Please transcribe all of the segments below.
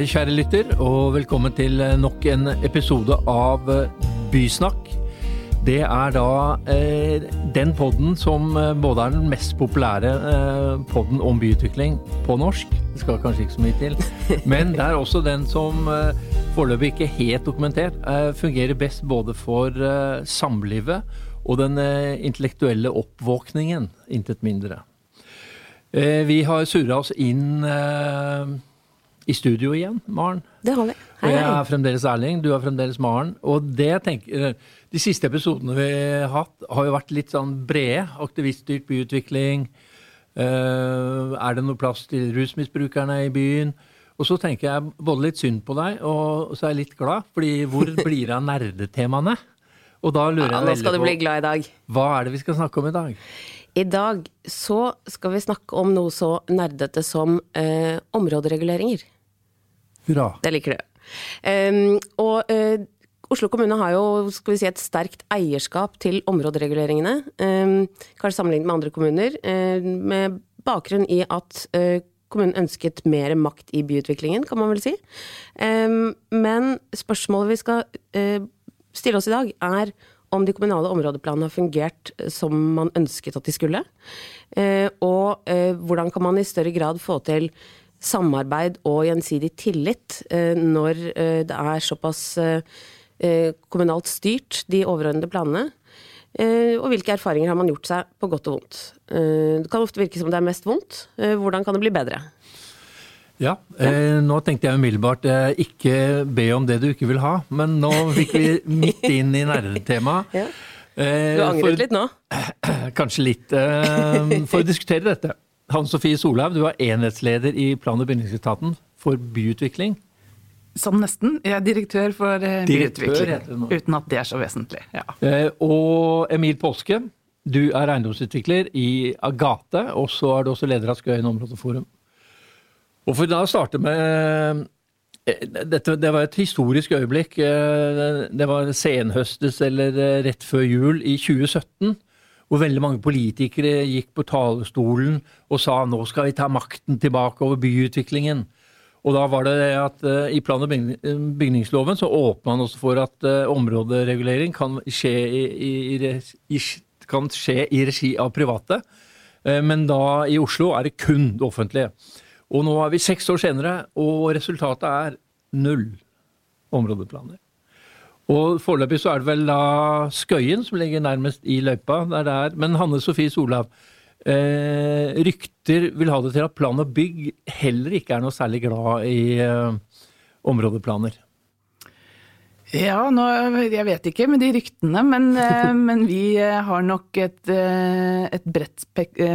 Hei, kjære lytter, og velkommen til nok en episode av Bysnakk. Det er da eh, den podden som eh, både er den mest populære eh, podden om byutvikling på norsk. Det skal kanskje ikke så mye til. Men det er også den som eh, foreløpig ikke helt dokumentert eh, fungerer best både for eh, samlivet og den eh, intellektuelle oppvåkningen, intet mindre. Eh, vi har surra oss inn eh, i studio igjen, Maren. Det har vi. Og Hei, jeg er fremdeles Erling, du er fremdeles Maren. Og det jeg tenker, de siste episodene vi har hatt, har jo vært litt sånn brede. Aktiviststyrt byutvikling. Eh, er det noe plass til rusmisbrukerne i byen? Og så tenker jeg både litt synd på deg, og så er jeg litt glad. fordi hvor blir det av nerdetemaene? Og da lurer Ja, jeg nå skal du veldig bli glad i dag. hva er det vi skal snakke om i dag? I dag så skal vi snakke om noe så nerdete som eh, områdereguleringer. Hurra. Det liker du. Um, og uh, Oslo kommune har jo skal vi si, et sterkt eierskap til områdereguleringene. Um, kanskje sammenlignet med andre kommuner. uh, med bakgrunn i at uh, kommunen ønsket mer makt i byutviklingen, kan man vel si. Um, men spørsmålet vi skal stille oss i dag, er om de kommunale områdeplanene har fungert som man ønsket at de skulle. Og hvordan kan man i større grad få til samarbeid og gjensidig tillit eh, når eh, det er såpass eh, kommunalt styrt, de overordnede planene. Og hvilke erfaringer har man gjort seg på godt og vondt. Det kan ofte virke som det er mest vondt. Hvordan kan det bli bedre? Ja, eh, nå tenkte jeg umiddelbart eh, ikke be om det du ikke vil ha, men nå fikk vi midt inn i nerdetemaet. Ja. Du angret for- litt nå? Kanskje litt. Eh, for å diskutere dette. Hans Sofie Solhaug, du er enhetsleder i plan- og bygningsetaten for byutvikling. Sånn nesten. Jeg er direktør for eh, Direktør byutvikling. Uten at det er så vesentlig. Ja. Eh, og Emil Påske, du er eiendomsutvikler i Agate, og så er du også leder av Skøyen områdeforum. Og for da å starte med eh, dette, Det var et historisk øyeblikk. Det var senhøstes eller rett før jul i 2017. Hvor veldig mange politikere gikk på talerstolen og sa nå skal vi ta makten tilbake over byutviklingen. Og da var det det at uh, i plan- og bygningsloven så åpna man også for at uh, områderegulering kan skje i, i, i, kan skje i regi av private. uh, Men da i Oslo er det kun det offentlige. Og nå er vi seks år senere, og resultatet er null områdeplaner. Og foreløpig så er det vel da Skøyen som ligger nærmest i løypa. Der det er. Men Hanne Sofie Solhaug, eh, rykter vil ha det til at plan og bygg heller ikke er noe særlig glad i eh, områdeplaner. ja, nå, jeg vet ikke med de ryktene, men, eh, men vi eh, har nok et, eh, et bredt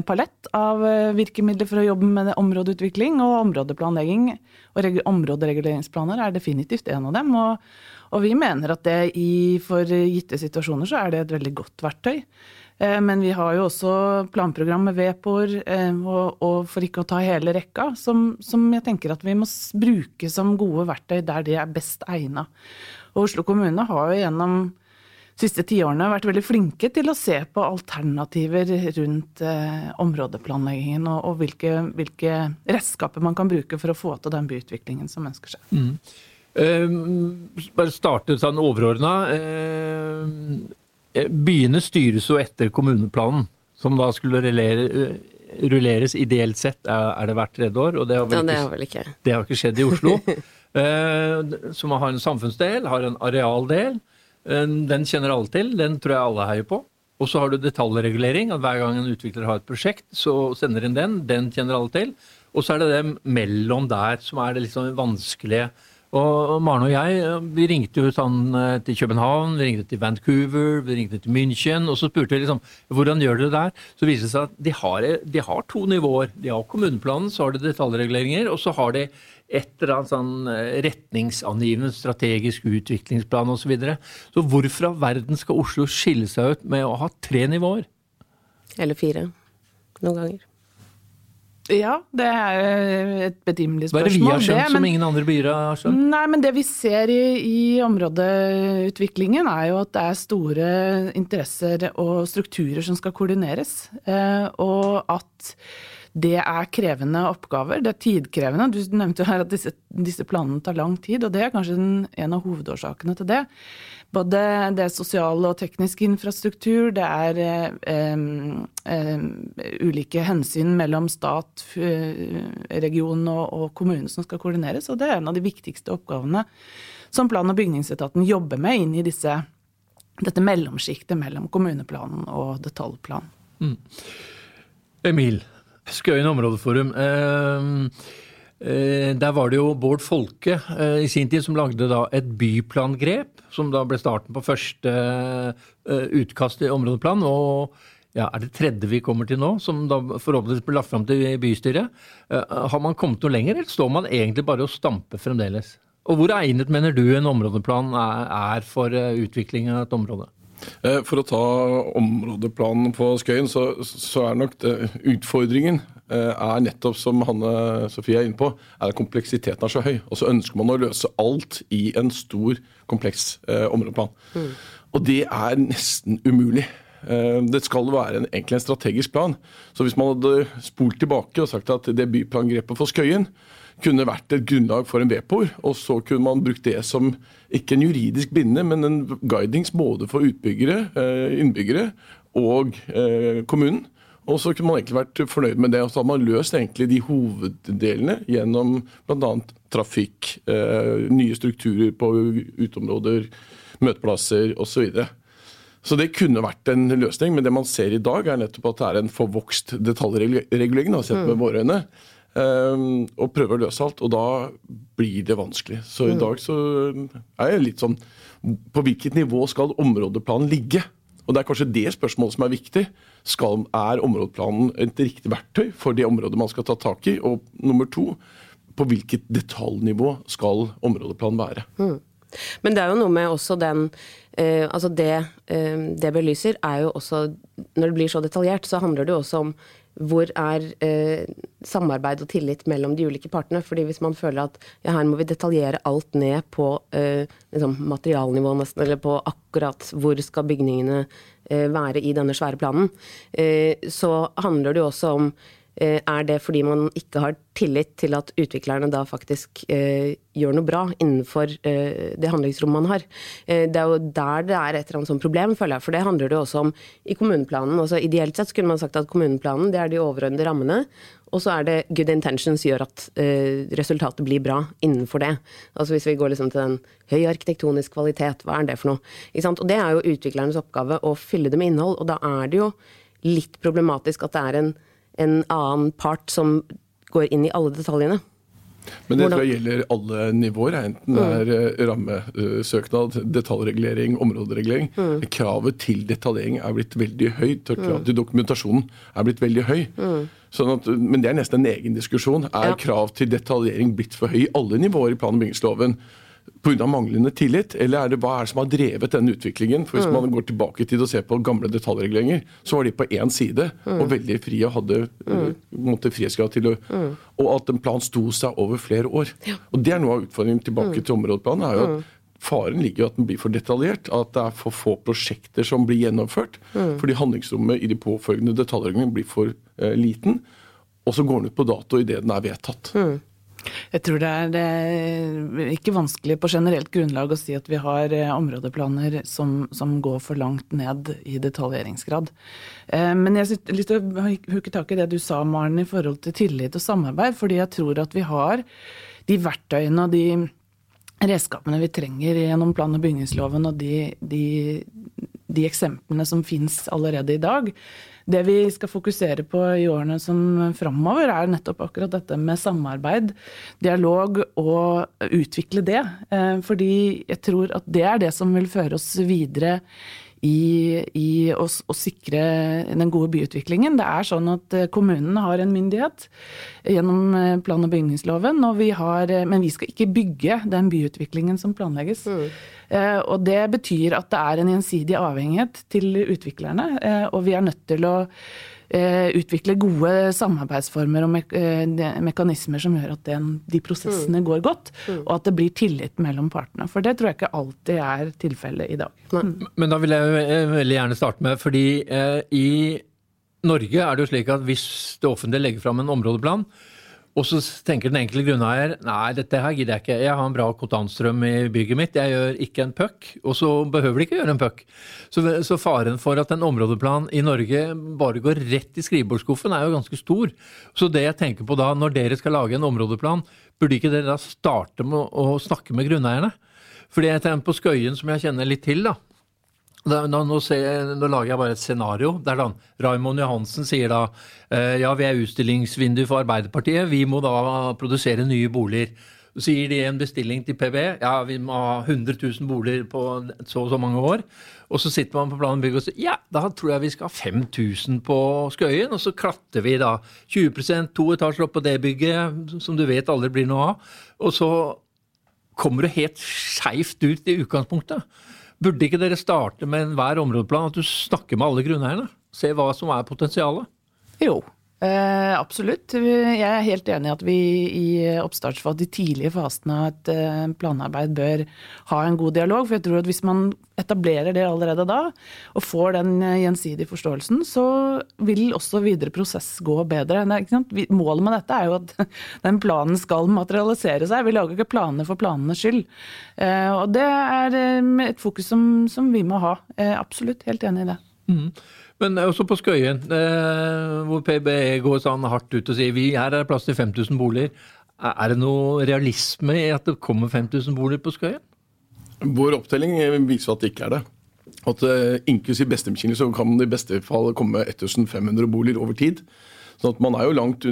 palett av virkemidler for å jobbe med områdeutvikling og områdeplanlegging. Og områdereguleringsplaner er definitivt en av dem. Og, og vi mener at det i, for gitte situasjoner så er det et veldig godt verktøy. Eh, Men vi har jo også planprogram med VEPOR, eh, og, og for ikke å ta hele rekka, som, som jeg tenker at vi må bruke som gode verktøy der de er best egna. Og Oslo kommune har jo gjennom de siste tiårene vært veldig flinke til å se på alternativer rundt eh, områdeplanleggingen, og, og hvilke, hvilke redskaper man kan bruke for å få til den byutviklingen som ønsker seg. Eh, bare starte sånn overordna. Eh, byene styres jo etter kommuneplanen, som da skulle rullere, eh, rulleres ideelt sett er, det hvert tredje år. og det har vel Ja, det ikke ikke Det har ikke skjedd i Oslo. Eh, som har en samfunnsdel, har en arealdel. Eh, Den kjenner alle til, den tror jeg alle heier på. Og så har du detaljregulering. at Hver gang en utvikler har et prosjekt, så sender en den. Den kjenner alle til. Og så er det det mellom der som er det sånn vanskelige. Og Maren og jeg eh, vi ringte jo sånn eh, til København, vi ringte til Vancouver, vi ringte til München. Og så spurte vi liksom hvordan gjør dere det der? Så viser det seg at de har, de har to nivåer. De har kommuneplanen, så har de detaljreguleringer, og så har de et eller annet sånn eh, retningsangivende strategisk utviklingsplan osv. Så, videre. så hvorfor av verden skal Oslo skille seg ut med å ha tre nivåer? Eller fire. Noen ganger. Ja, det er jo et betimelig spørsmål. Hva er det vi har skjønt det, som ingen andre byer har skjønt? Nei, men det vi ser i, i områdeutviklingen er jo at det er store interesser og strukturer som skal koordineres. Eh, og at Det er krevende oppgaver, det er tidkrevende. Du nevnte jo her at disse, disse planene tar lang tid, og det er kanskje en av hovedårsakene til det. Både det sosiale og teknisk infrastruktur, det er eh, eh, ulike hensyn mellom stat, region og, og kommune som skal koordineres, og det er en av de viktigste oppgavene som plan- og bygningsetaten jobber med inn i disse, dette mellomsjiktet mellom kommuneplanen og detaljplanen. Mm. Emil, Skøyen områdeforum. Eh, eh, der var det jo Bård Folke eh, i sin tid som lagde da et byplangrep, som da ble starten på første utkast i områdeplan. og ja, Er det tredje vi kommer til nå, som da forhåpentligvis blir lagt fram til bystyret? Har man kommet noe lenger, eller står man egentlig bare og stamper fremdeles? Og hvor egnet mener du en områdeplan er for utvikling av et område? Eh, for å ta områdeplanen på Skøyen, så, så er nok det, utfordringen eh, er nettopp som Hanne Sofie er inne på, er at kompleksiteten er så høy. Og så ønsker man å løse alt i en stor, kompleks eh, områdeplan. Mm. Og det er nesten umulig. Eh, det skal være en, egentlig en strategisk plan. Så hvis man hadde spolt tilbake og sagt at det byplangrepet for Skøyen kunne vært et grunnlag for en VPOR, og så kunne man brukt det som ikke en juridisk binde, men en guidings både for utbyggere, eh, innbyggere og eh, kommunen. Og så kunne man egentlig vært fornøyd med det. Og så hadde man løst egentlig de hoveddelene gjennom bl.a. trafikk, eh, nye strukturer på uteområder, møteplasser osv. Så, så det kunne vært en løsning, men det man ser i dag, er nettopp at det er en forvokst detaljregulering, sett med mm. våre øyne. Um, og prøver å løse alt, og da blir det vanskelig. Så i mm. dag så er jeg litt sånn På hvilket nivå skal områdeplanen ligge? Og det er kanskje det spørsmålet som er viktig. Skal, er områdeplanen et riktig verktøy for det området man skal ta tak i? Og nummer to, på hvilket detaljnivå skal områdeplanen være? Mm. Men det er jo noe med også den eh, Altså det eh, det belyser, er jo også Når det blir så detaljert, så handler det jo også om hvor er eh, samarbeid og tillit mellom de ulike partene? Fordi hvis man føler at ja, her må vi detaljere alt ned på eh, liksom materialnivå nesten, eller på akkurat hvor skal bygningene eh, være i denne svære planen, eh, så handler det jo også om er det fordi man ikke har tillit til at utviklerne da faktisk eh, gjør noe bra innenfor eh, det handlingsrommet man har? Eh, det er jo der det er et eller annet sånt problem, føler jeg. For det handler det jo også om i kommuneplanen. Også ideelt sett kunne man sagt at kommuneplanen det er de overordnede rammene. Og så er det good intentions gjør at eh, resultatet blir bra innenfor det. Altså Hvis vi går liksom til den høy arkitektonisk kvalitet, hva er det for noe? Og det er jo utviklernes oppgave å fylle det med innhold, og da er det jo litt problematisk at det er en en annen part som går inn i alle detaljene. Men det tror jeg gjelder alle nivåer, enten det mm. er eh, rammesøknad, detaljregulering, områderegulering. Mm. Kravet til detaljering er blitt veldig høyt, og kravet mm. til dokumentasjonen er blitt veldig høy. Mm. Sånn at, men det er nesten en egen diskusjon. Er ja. krav til detaljering blitt for høy i alle nivåer i plan- og bygningsloven? Pga. manglende tillit, eller er det hva er det som har drevet denne utviklingen? For Hvis mm. man går tilbake i tid og ser på gamle detaljreguleringer, så var de på én side mm. og veldig frie og hadde mm. måtte frihetsgrad til å mm. Og at en plan sto seg over flere år. Ja. Og Det er noe av utfordringen tilbake mm. til områdeplanen. er jo at mm. Faren ligger jo at den blir for detaljert, at det er for få prosjekter som blir gjennomført. Fordi handlingsrommet i de påfølgende detaljreglene blir for eh, liten. Og så går den ut på dato idet den er vedtatt. Jeg tror det er, ikke vanskelig på generelt grunnlag å si at vi har eh, områdeplaner som, som går for langt ned i detaljeringsgrad. Eh, men jeg har lyst til å huke tak i det du sa, Maren, i forhold til tillit og samarbeid. Fordi jeg tror at vi har de verktøyene og de redskapene vi trenger gjennom plan- og bygningsloven og de, de, de eksemplene som finnes allerede i dag det vi skal fokusere på i årene som framover, er nettopp akkurat dette med samarbeid, dialog og utvikle det. Eh, fordi jeg tror at det er det som vil føre oss videre i, i å, å, sikre den gode byutviklingen. Det er sånn at kommunen kommunene har en myndighet gjennom eh, plan- og bygningsloven, og vi har, eh, men vi skal ikke bygge den byutviklingen som planlegges. Mm. Og Det betyr at det er en gjensidig avhengighet til utviklerne, og vi er nødt til å Eh, utvikle gode samarbeidsformer og me eh, mekanismer som gjør at den, de prosessene mm. går godt, mm. og at det blir tillit mellom partene. For det tror jeg ikke alltid er tilfellet i dag. Mm. Men da vil jeg veldig gjerne starte med, fordi eh, i Norge er det jo slik at hvis det offentlige legger fram en områdeplan, og så tenker den enkelte grunneier nei, dette her gidder jeg ikke, jeg har en bra kontantstrøm i bygget mitt, jeg gjør ikke en puck. Og så behøver de ikke gjøre en puck. Så, så, faren for at en områdeplan i Norge bare går rett i skrivebordsskuffen, er jo ganske stor. Så det jeg tenker på da, når dere skal lage en områdeplan, burde ikke dere da starte med å snakke med grunneierne? Fordi jeg tenker på Skøyen, som jeg kjenner litt til, da. Nå, nå, jeg, nå, lager jeg bare et scenario. der da Raymond Johansen sier da eh, ja, vi er utstillingsvindu for Arbeiderpartiet, vi må da produsere nye boliger. Så gir de en bestilling til PB. Ja, vi må ha 100 000 boliger på så og så mange år. Og så sitter man på planen bygg og sier ja, da tror jeg vi skal ha 5000 på Skøyen. Og så klatter vi da 20 to etasjer opp på det bygget, som du vet aldri blir noe av. Og så kommer du helt skeivt ut i utgangspunktet. Burde ikke dere starte med enhver områdeplan at du snakker med alle grunneierne? Se hva som er potensialet? Jo, Eh, absolutt. Jeg er helt enig i at vi i oppstartsfase, de tidlige fasene av et eh, planarbeid, bør ha en god dialog. For jeg tror at hvis man etablerer det allerede da, og får den eh, gjensidige forståelsen, så vil også videre prosess gå bedre. Målet med dette er jo at den planen skal materialisere seg. Vi lager ikke planer for planenes skyld. Og det er et fokus som, som vi må ha. Absolutt. Helt enig i det. Mm. Men også på Skøyen, eh, hvor PBE går sånn hardt ut og sier vi her er det plass til 5000 boliger. Er det noe realisme i at det kommer 5000 boliger på Skøyen? Vår opptelling viser at det ikke er det. At uh, Inklusiv bestemkilde så kan det i beste fall komme 1500 boliger over tid. Sånn at Man er jo langt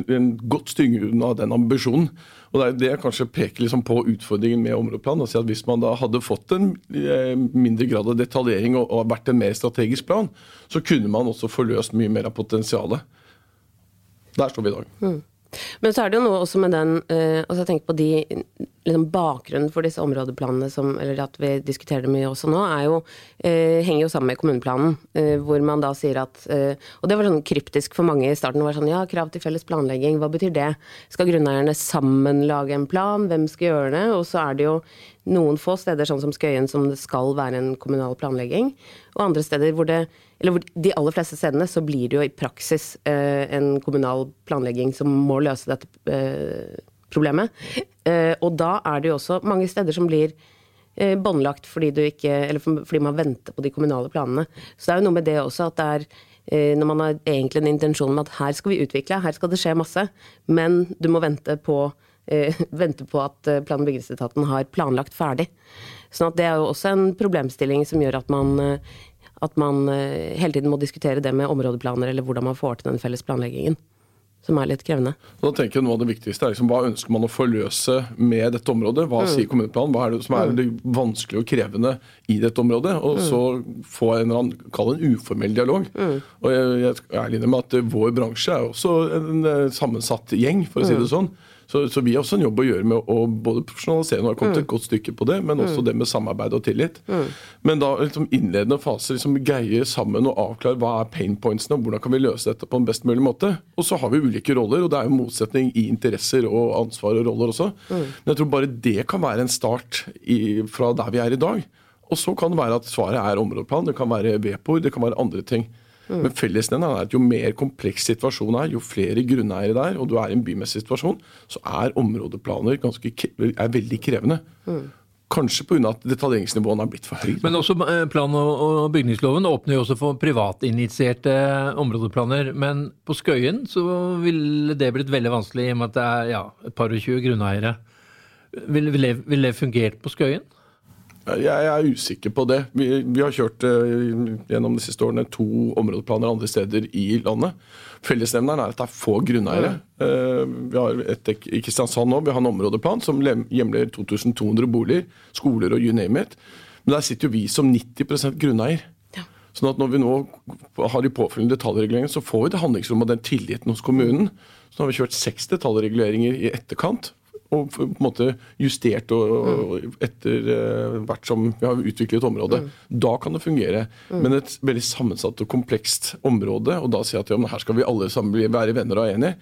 godt stykke unna den ambisjonen. Og Det er det jeg kanskje peker liksom på utfordringen med områdeplan. Altså at Hvis man da hadde fått en eh, mindre grad av detaljering og, og vært en mer strategisk plan, så kunne man også få løst mye mer av potensialet. Der står vi i dag. Mm. Men så er det jo noe også med den uh, altså jeg tenker på de liksom Bakgrunnen for disse områdeplanene, som, eller at vi diskuterer det mye også nå, jo, eh, henger jo sammen med kommuneplanen. Eh, hvor man da sier at Og det var sånn kryptisk for mange i starten. var sånn, ja, Krav til felles planlegging, hva betyr det? Skal grunneierne sammen lage en plan? Hvem skal gjøre det? Og så er det jo noen få steder, sånn som Skøyen, som det skal være en kommunal planlegging. Og andre steder hvor det eller de aller fleste stedene så blir det jo i praksis eh, en kommunal planlegging som må løse dette eh, problemet. Eh, og da er det jo også mange steder som blir eh, båndlagt fordi, fordi, man venter på de kommunale planene. Så det er jo noe med det også at det er eh, når man har egentlig en intensjon om at her skal vi utvikle, her skal det skje masse, men du må vente på, vente på at plan- og bygningsetaten har planlagt ferdig. Sånn at det er jo også en problemstilling som gjør at man at man hele tiden må diskutere det med områdeplaner, eller hvordan man får til den felles planleggingen. Som er litt krevende. Og da tenker jeg Noe av det viktigste er liksom, hva ønsker man å forløse med dette området? Hva mm. sier kommuneplanen? Hva er det som er mm. det vanskelige og krevende i dette området? Og mm. så få en eller annen, kall det en uformell dialog. Mm. Og jeg, jeg er ærlig med at vår bransje er også en eh, sammensatt gjeng, for å si det mm. sånn. Så, så, vi har også en jobb å gjøre med å både profesjonalisere, nå har kommet mm. et godt stykke på det, men også mm. det med samarbeid og tillit. Mm. Men da liksom innledende fase liksom greie sammen og avklare hva er pain pointsene, og hvordan kan vi løse dette på en best mulig måte. Og så har vi ulike roller, og det er jo motsetning i interesser og ansvar og roller også. Mm. Men jeg tror bare det kan være en start i, fra der vi er i dag. Og så kan det være at svaret er områdeplan, det kan være VPOR, det kan være andre ting. Mm. Men fellesnevneren er at jo mer kompleks situasjonen er, jo flere grunneiere der, og du er i en bymessig situasjon, så er områdeplaner ganske, er veldig krevende. Mm. Kanskje pga. at detaljeringsnivåene er blitt for høye. Men også eh, plan- og bygningsloven åpner jo også for privatinitierte områdeplaner. Men på Skøyen så ville det blitt veldig vanskelig i og med at det er ja, et par og tjue grunneiere. Ville vil, vil det fungert på Skøyen? Jeg er usikker på det. Vi, vi har kjørt uh, gjennom de siste årene to områdeplaner andre steder i landet. Fellesnevneren er at det er få grunneiere. Uh, vi har et i Kristiansand nå, vi har en områdeplan som hjemler 2200 boliger, skoler og you name it. Men der sitter jo vi som 90% grunneier. Ja. Sånn at når vi nå har de påfølgende detaljreguleringer, så får vi det handlingsrommet og den tilliten hos kommunen. Så nå har vi kjørt seks detaljreguleringer i etterkant og på en måte justert og, og etter eh, hvert som vi har utviklet området. Da kan det fungere. Men et veldig sammensatt og komplekst område, og da jeg at ja, men her skal vi alle sammen være venner og enige,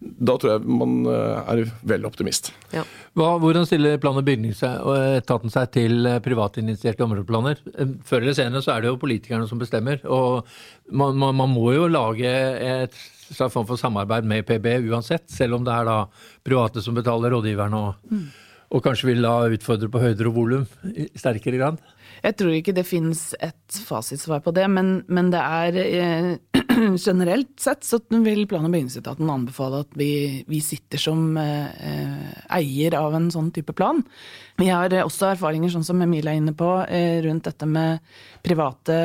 da tror jeg man eh, er vel optimist. Ja. Hva, hvordan stiller plan- og bygningsetaten seg til eh, privatinitierte områdeplaner? Eh, Før eller senere så er det jo politikerne som bestemmer. Og man, man, man må jo lage et slags form for samarbeid med PB uansett, selv om det er da private som betaler rådgiverne og, og kanskje vil da utfordre på høyder og volum i sterkere grad. Jeg tror ikke det finnes et fasitsvar på det, men, men det er eh, generelt sett så vil plan- og bygningsetaten anbefale at vi, vi sitter som eh, eier av en sånn type plan. Vi har eh, også erfaringer, sånn som Emil er inne på, eh, rundt dette med private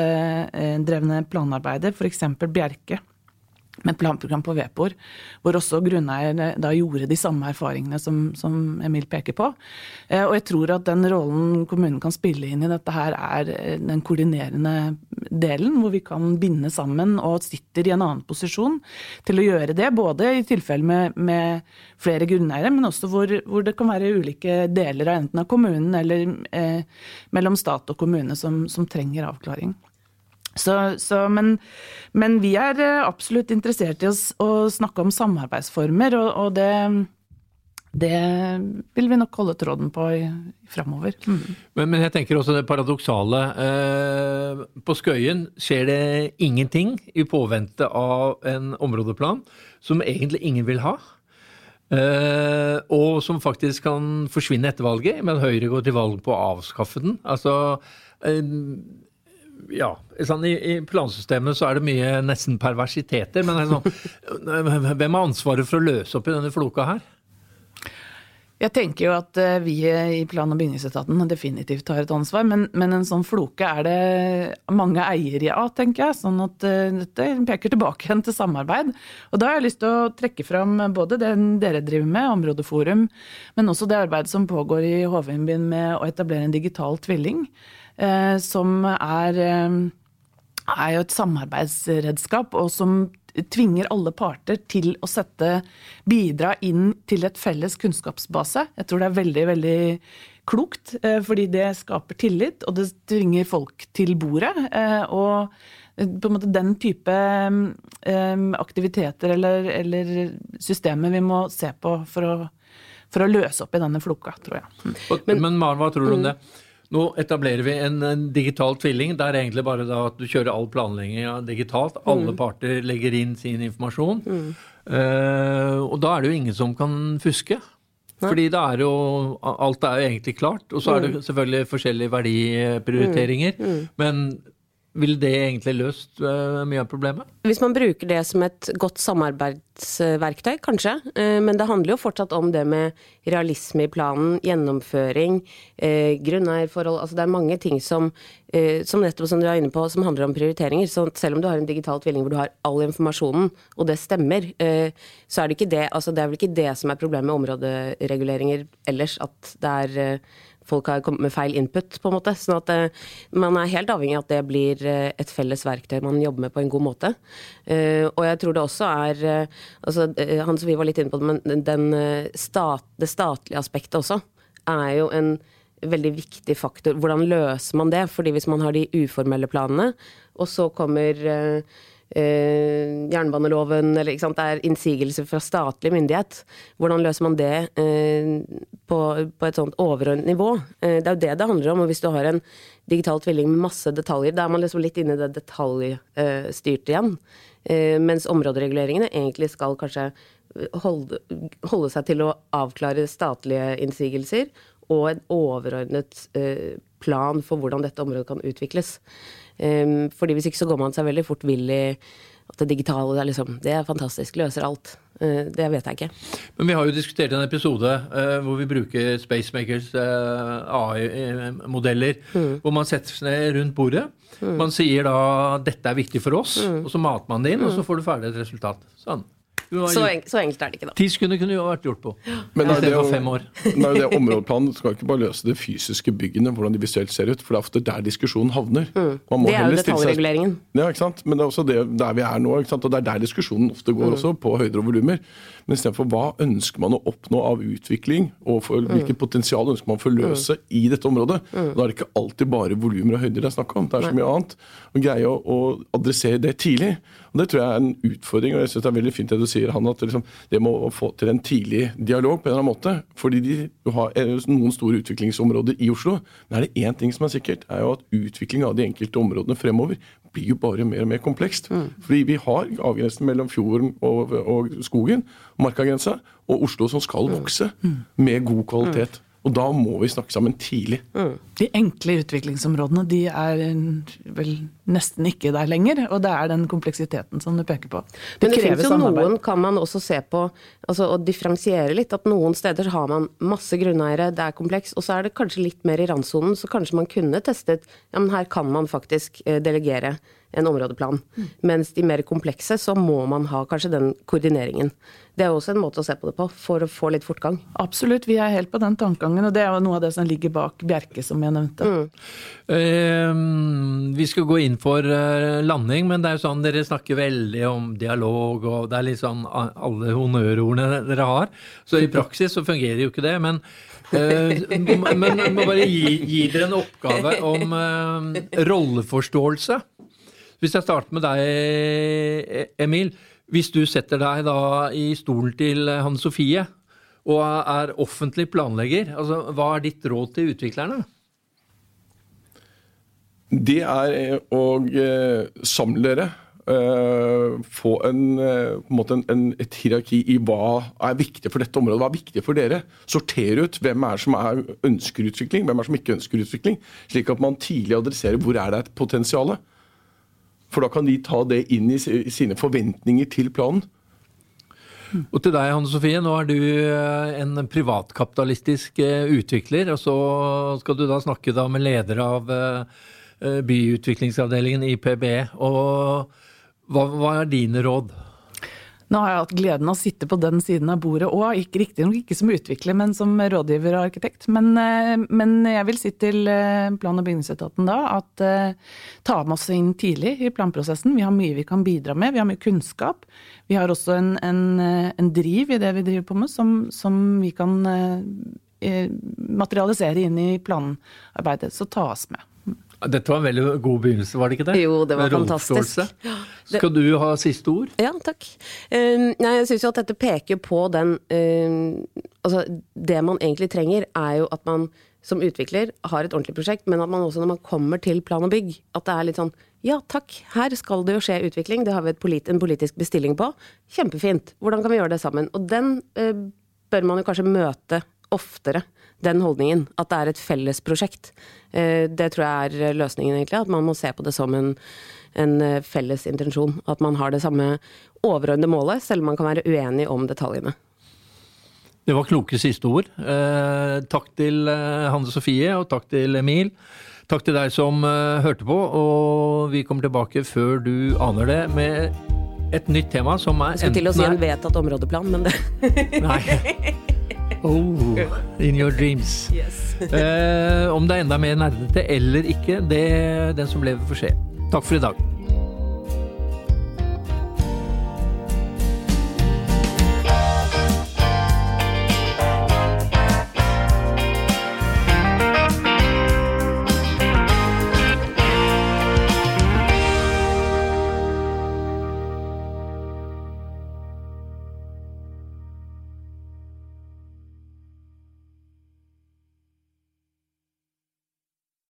eh, drevne planarbeider, f.eks. Bjerke med et planprogram på Vepor, hvor også grunneier eh, da gjorde de samme erfaringene som, som Emil peker på. Eh, Og jeg tror at den rollen kommunen kan spille inn i dette her, er eh, den koordinerende delen, hvor vi kan binde sammen og sitter i en annen posisjon til å gjøre det. Både i tilfelle med, med flere grunneiere, men også hvor, hvor det kan være ulike deler av enten av kommunen eller eh, mellom stat og kommune som, som trenger avklaring. Så, så, men, men vi er eh, absolutt interessert i å, å snakke om samarbeidsformer, og, og det, det vil vi nok holde tråden på framover. Mm. Men, men jeg tenker også det paradoksale. Eh, på Skøyen skjer det ingenting i påvente av en områdeplan som egentlig ingen vil ha. Eh, og som faktisk kan forsvinne etter valget, men Høyre går til valg på å avskaffe den. Altså eh, ja, sånn, i, I plansystemet så er det mye nesten perversiteter. Men sånn, hvem har ansvaret for å løse opp i denne floka her? Jeg tenker jo at eh, vi i plan- og bygningsetaten definitivt har et ansvar, men, men en sånn floke er det mange eiere av, tenker jeg. Sånn at eh, dette peker tilbake igjen til samarbeid. Og da har jeg lyst til å trekke fram både det dere driver med, Områdeforum, men også det arbeidet som pågår i HV-byen med å etablere en digital tvilling, som er, eh, er jo et samarbeidsredskap, og som tvinger alle parter til å sette bidra inn til et felles kunnskapsbase. Jeg tror det er veldig, veldig klokt, eh, fordi det skaper tillit, og det tvinger folk til bordet. eh, Og på en måte den type eh, aktiviteter eller, eller systemer vi må se på for å, for å løse opp i denne floka, tror jeg. Men, Men, Maren, hva tror du om det? Nå etablerer vi en, en digital tvilling. Det er egentlig bare da at du kjører all planlegging digitalt. Alle parter legger inn sin informasjon. Eh, og da er det jo ingen som kan fuske. Fordi da er jo Alt er jo egentlig klart. Og så er det selvfølgelig forskjellige verdiprioriteringer. Men ville det egentlig løst eh, mye av problemet? Hvis man bruker det som et godt samarbeidsverktøy, kanskje. Eh, Men det handler jo fortsatt om det med realisme i planen, gjennomføring, eh, grunneierforhold. Altså det er mange ting som, som nettopp som du er inne på, som handler om prioriteringer. Så selv om du har en digital tvilling hvor du har all informasjonen, og det stemmer, så er det ikke det. Altså det er vel ikke det som er problemet med områdereguleringer ellers, at det er folk har kommet med feil input, på en måte. Sånn at eh, man er helt avhengig av at det blir eh, et felles verktøy man jobber med på en god måte. Eh, og jeg tror det også er altså, Han som vi var litt inne på men den, stat, det statlige aspektet også er jo en veldig viktig faktor. Hvordan løser man det? Fordi hvis man har de uformelle planene, og så kommer jernbaneloven, eller ikke sant, det er innsigelser fra statlig myndighet. Hvordan løser man det eh, på, på et sånt overordnet nivå? Eh, det er jo det det handler om. Og hvis du har en digital tvilling med masse detaljer, da er man liksom litt inne i det detaljstyrte igjen. Eh, mens områdereguleringene egentlig skal kanskje holde, holde seg til å avklare statlige innsigelser og en overordnet eh, plan for hvordan dette området kan utvikles. Um, fordi hvis ikke så går man seg veldig fort vill i at det digitale det er, liksom, det er fantastisk, løser alt. Eh, det vet jeg ikke. Men vi har jo diskutert en episode uh, hvor vi bruker Spacemakers uh, AI-modeller. Hvor man setter seg ned rundt bordet. Man sier da 'dette er viktig for oss', og så mater man det inn, og så får du ferdig et resultat. Sånn. Så, en, så enkelt er det ikke, da. Ti sekunder kunne jo vært gjort på. Men er det, for fem år. Nei, det Områdeplanen skal ikke bare løse de fysiske byggene, hvordan de visuelt ser ut. For det er ofte der diskusjonen havner. Man må Mm. Det er jo detaljreguleringen. seg- Ja, ikke sant? Men det er også det der vi er nå. ikke sant? Og det er der diskusjonen ofte Mm. går også, på høyder og volumer. Men istedenfor hva ønsker man å oppnå av utvikling, og for Mm. hvilket potensial ønsker man å forløse i dette området. Da er det ikke alltid bare volumer og høyder det er snakk om. Det er så mye annet. Å greie å, å adressere det tidlig. Og Det tror jeg er en utfordring. og jeg synes Det er veldig fint det du sier, han, at liksom, det må få til en tidlig dialog på en eller annen måte. Fordi de har er noen store utviklingsområder i Oslo. Men er det én ting som er sikkert, er jo at utvikling av de enkelte områdene fremover blir jo bare mer og mer komplekst. Fordi vi har avgrensen mellom fjorden og, og skogen, markagrensa, og Oslo som skal vokse med god kvalitet. Og da må vi snakke sammen tidlig. De enkle utviklingsområdene de er eh, vel nesten ikke der lenger, og det er den kompleksiteten som du peker på. Men det krever finnes jo samarbeid. noen, kan man også se på, altså å differensiere litt. At noen steder har man masse grunneiere, det er kompleks, og så er det kanskje litt mer i randsonen. Så kanskje man kunne testet ja, men her kan man faktisk eh, delegere en områdeplan. Mens de mer komplekse, så må man ha kanskje den koordineringen. Det er også en måte å se på det på, for å få litt fortgang. Absolutt, vi er helt på den tankegangen, og det er jo noe av det som ligger bak Bjerke, som jeg nevnte. Eh, vi skal gå inn for eh, landing, men det er jo sånn dere snakker veldig om dialog, og det er litt sånn alle honnørordene dere har. Så i praksis så fungerer jo ikke det. Men, eh, men jeg må bare gi, gi dere en oppgave om eh, rolleforståelse. Hvis jeg starter med deg, Emil. Hvis du setter deg da i stolen til Hanne Sofie og er offentlig planlegger, altså, hva er ditt råd til utviklerne? Det er eh, å eh, samle dere. eh, få en, eh, en, en, et hierarki i hva er viktig for dette området, hva er viktig for dere. Sortere ut hvem er som er, ønsker utvikling, hvem er som ikke ønsker utvikling. Slik at man tidlig adresserer hvor er det et potensial. For da kan de ta det inn i sine forventninger til planen. Og til deg, Hanne Sofie, nå er du eh, en privatkapitalistisk eh, utvikler, og så skal du da snakke da med leder av eh, byutviklingsavdelingen i PBE. Og hva, hva er dine råd? Nå har jeg hatt gleden av å sitte på den siden av bordet òg, riktignok ikke som utvikler, men som rådgiver og arkitekt. Men, eh, men jeg vil si til eh, plan- og bygningsetaten da at eh, ta med oss inn tidlig i planprosessen. Vi har mye vi kan bidra med, vi har mye kunnskap. Vi har også en, en, en driv i det vi driver på med, som, som vi kan materialisere inn i planarbeidet. Så ta oss med. Dette var en veldig god begynnelse, var det ikke det? Jo, det var fantastisk. Skal du ha siste ord? Ja, takk. Uh, nei, jeg syns jo at dette peker på den uh, Altså, det man egentlig trenger, er jo at man som utvikler har et ordentlig prosjekt, men at man også når man kommer til plan og bygg, at det er litt sånn ja takk, her skal det jo skje utvikling, det har vi et polit en politisk bestilling på. Kjempefint. Hvordan kan vi gjøre det sammen? Og den eh, bør man jo kanskje møte oftere. Den holdningen. At det er et fellesprosjekt. Eh, det tror jeg er løsningen, egentlig. At man må se på det som en, en eh, felles intensjon. At man har det samme overordnede målet, selv om man kan være uenig om detaljene. Det var kloke siste ord. Eh, takk til eh, Hanne Sofie, og takk til Emil. Takk til deg som eh, hørte på, og vi kommer tilbake før du aner det med et nytt tema som er skulle til å si en er- vedtatt områdeplan, men det Nei. Oh, in your dreams. Eh, om det er enda mer nerdete eller ikke, det den som lever får se. Takk for i dag.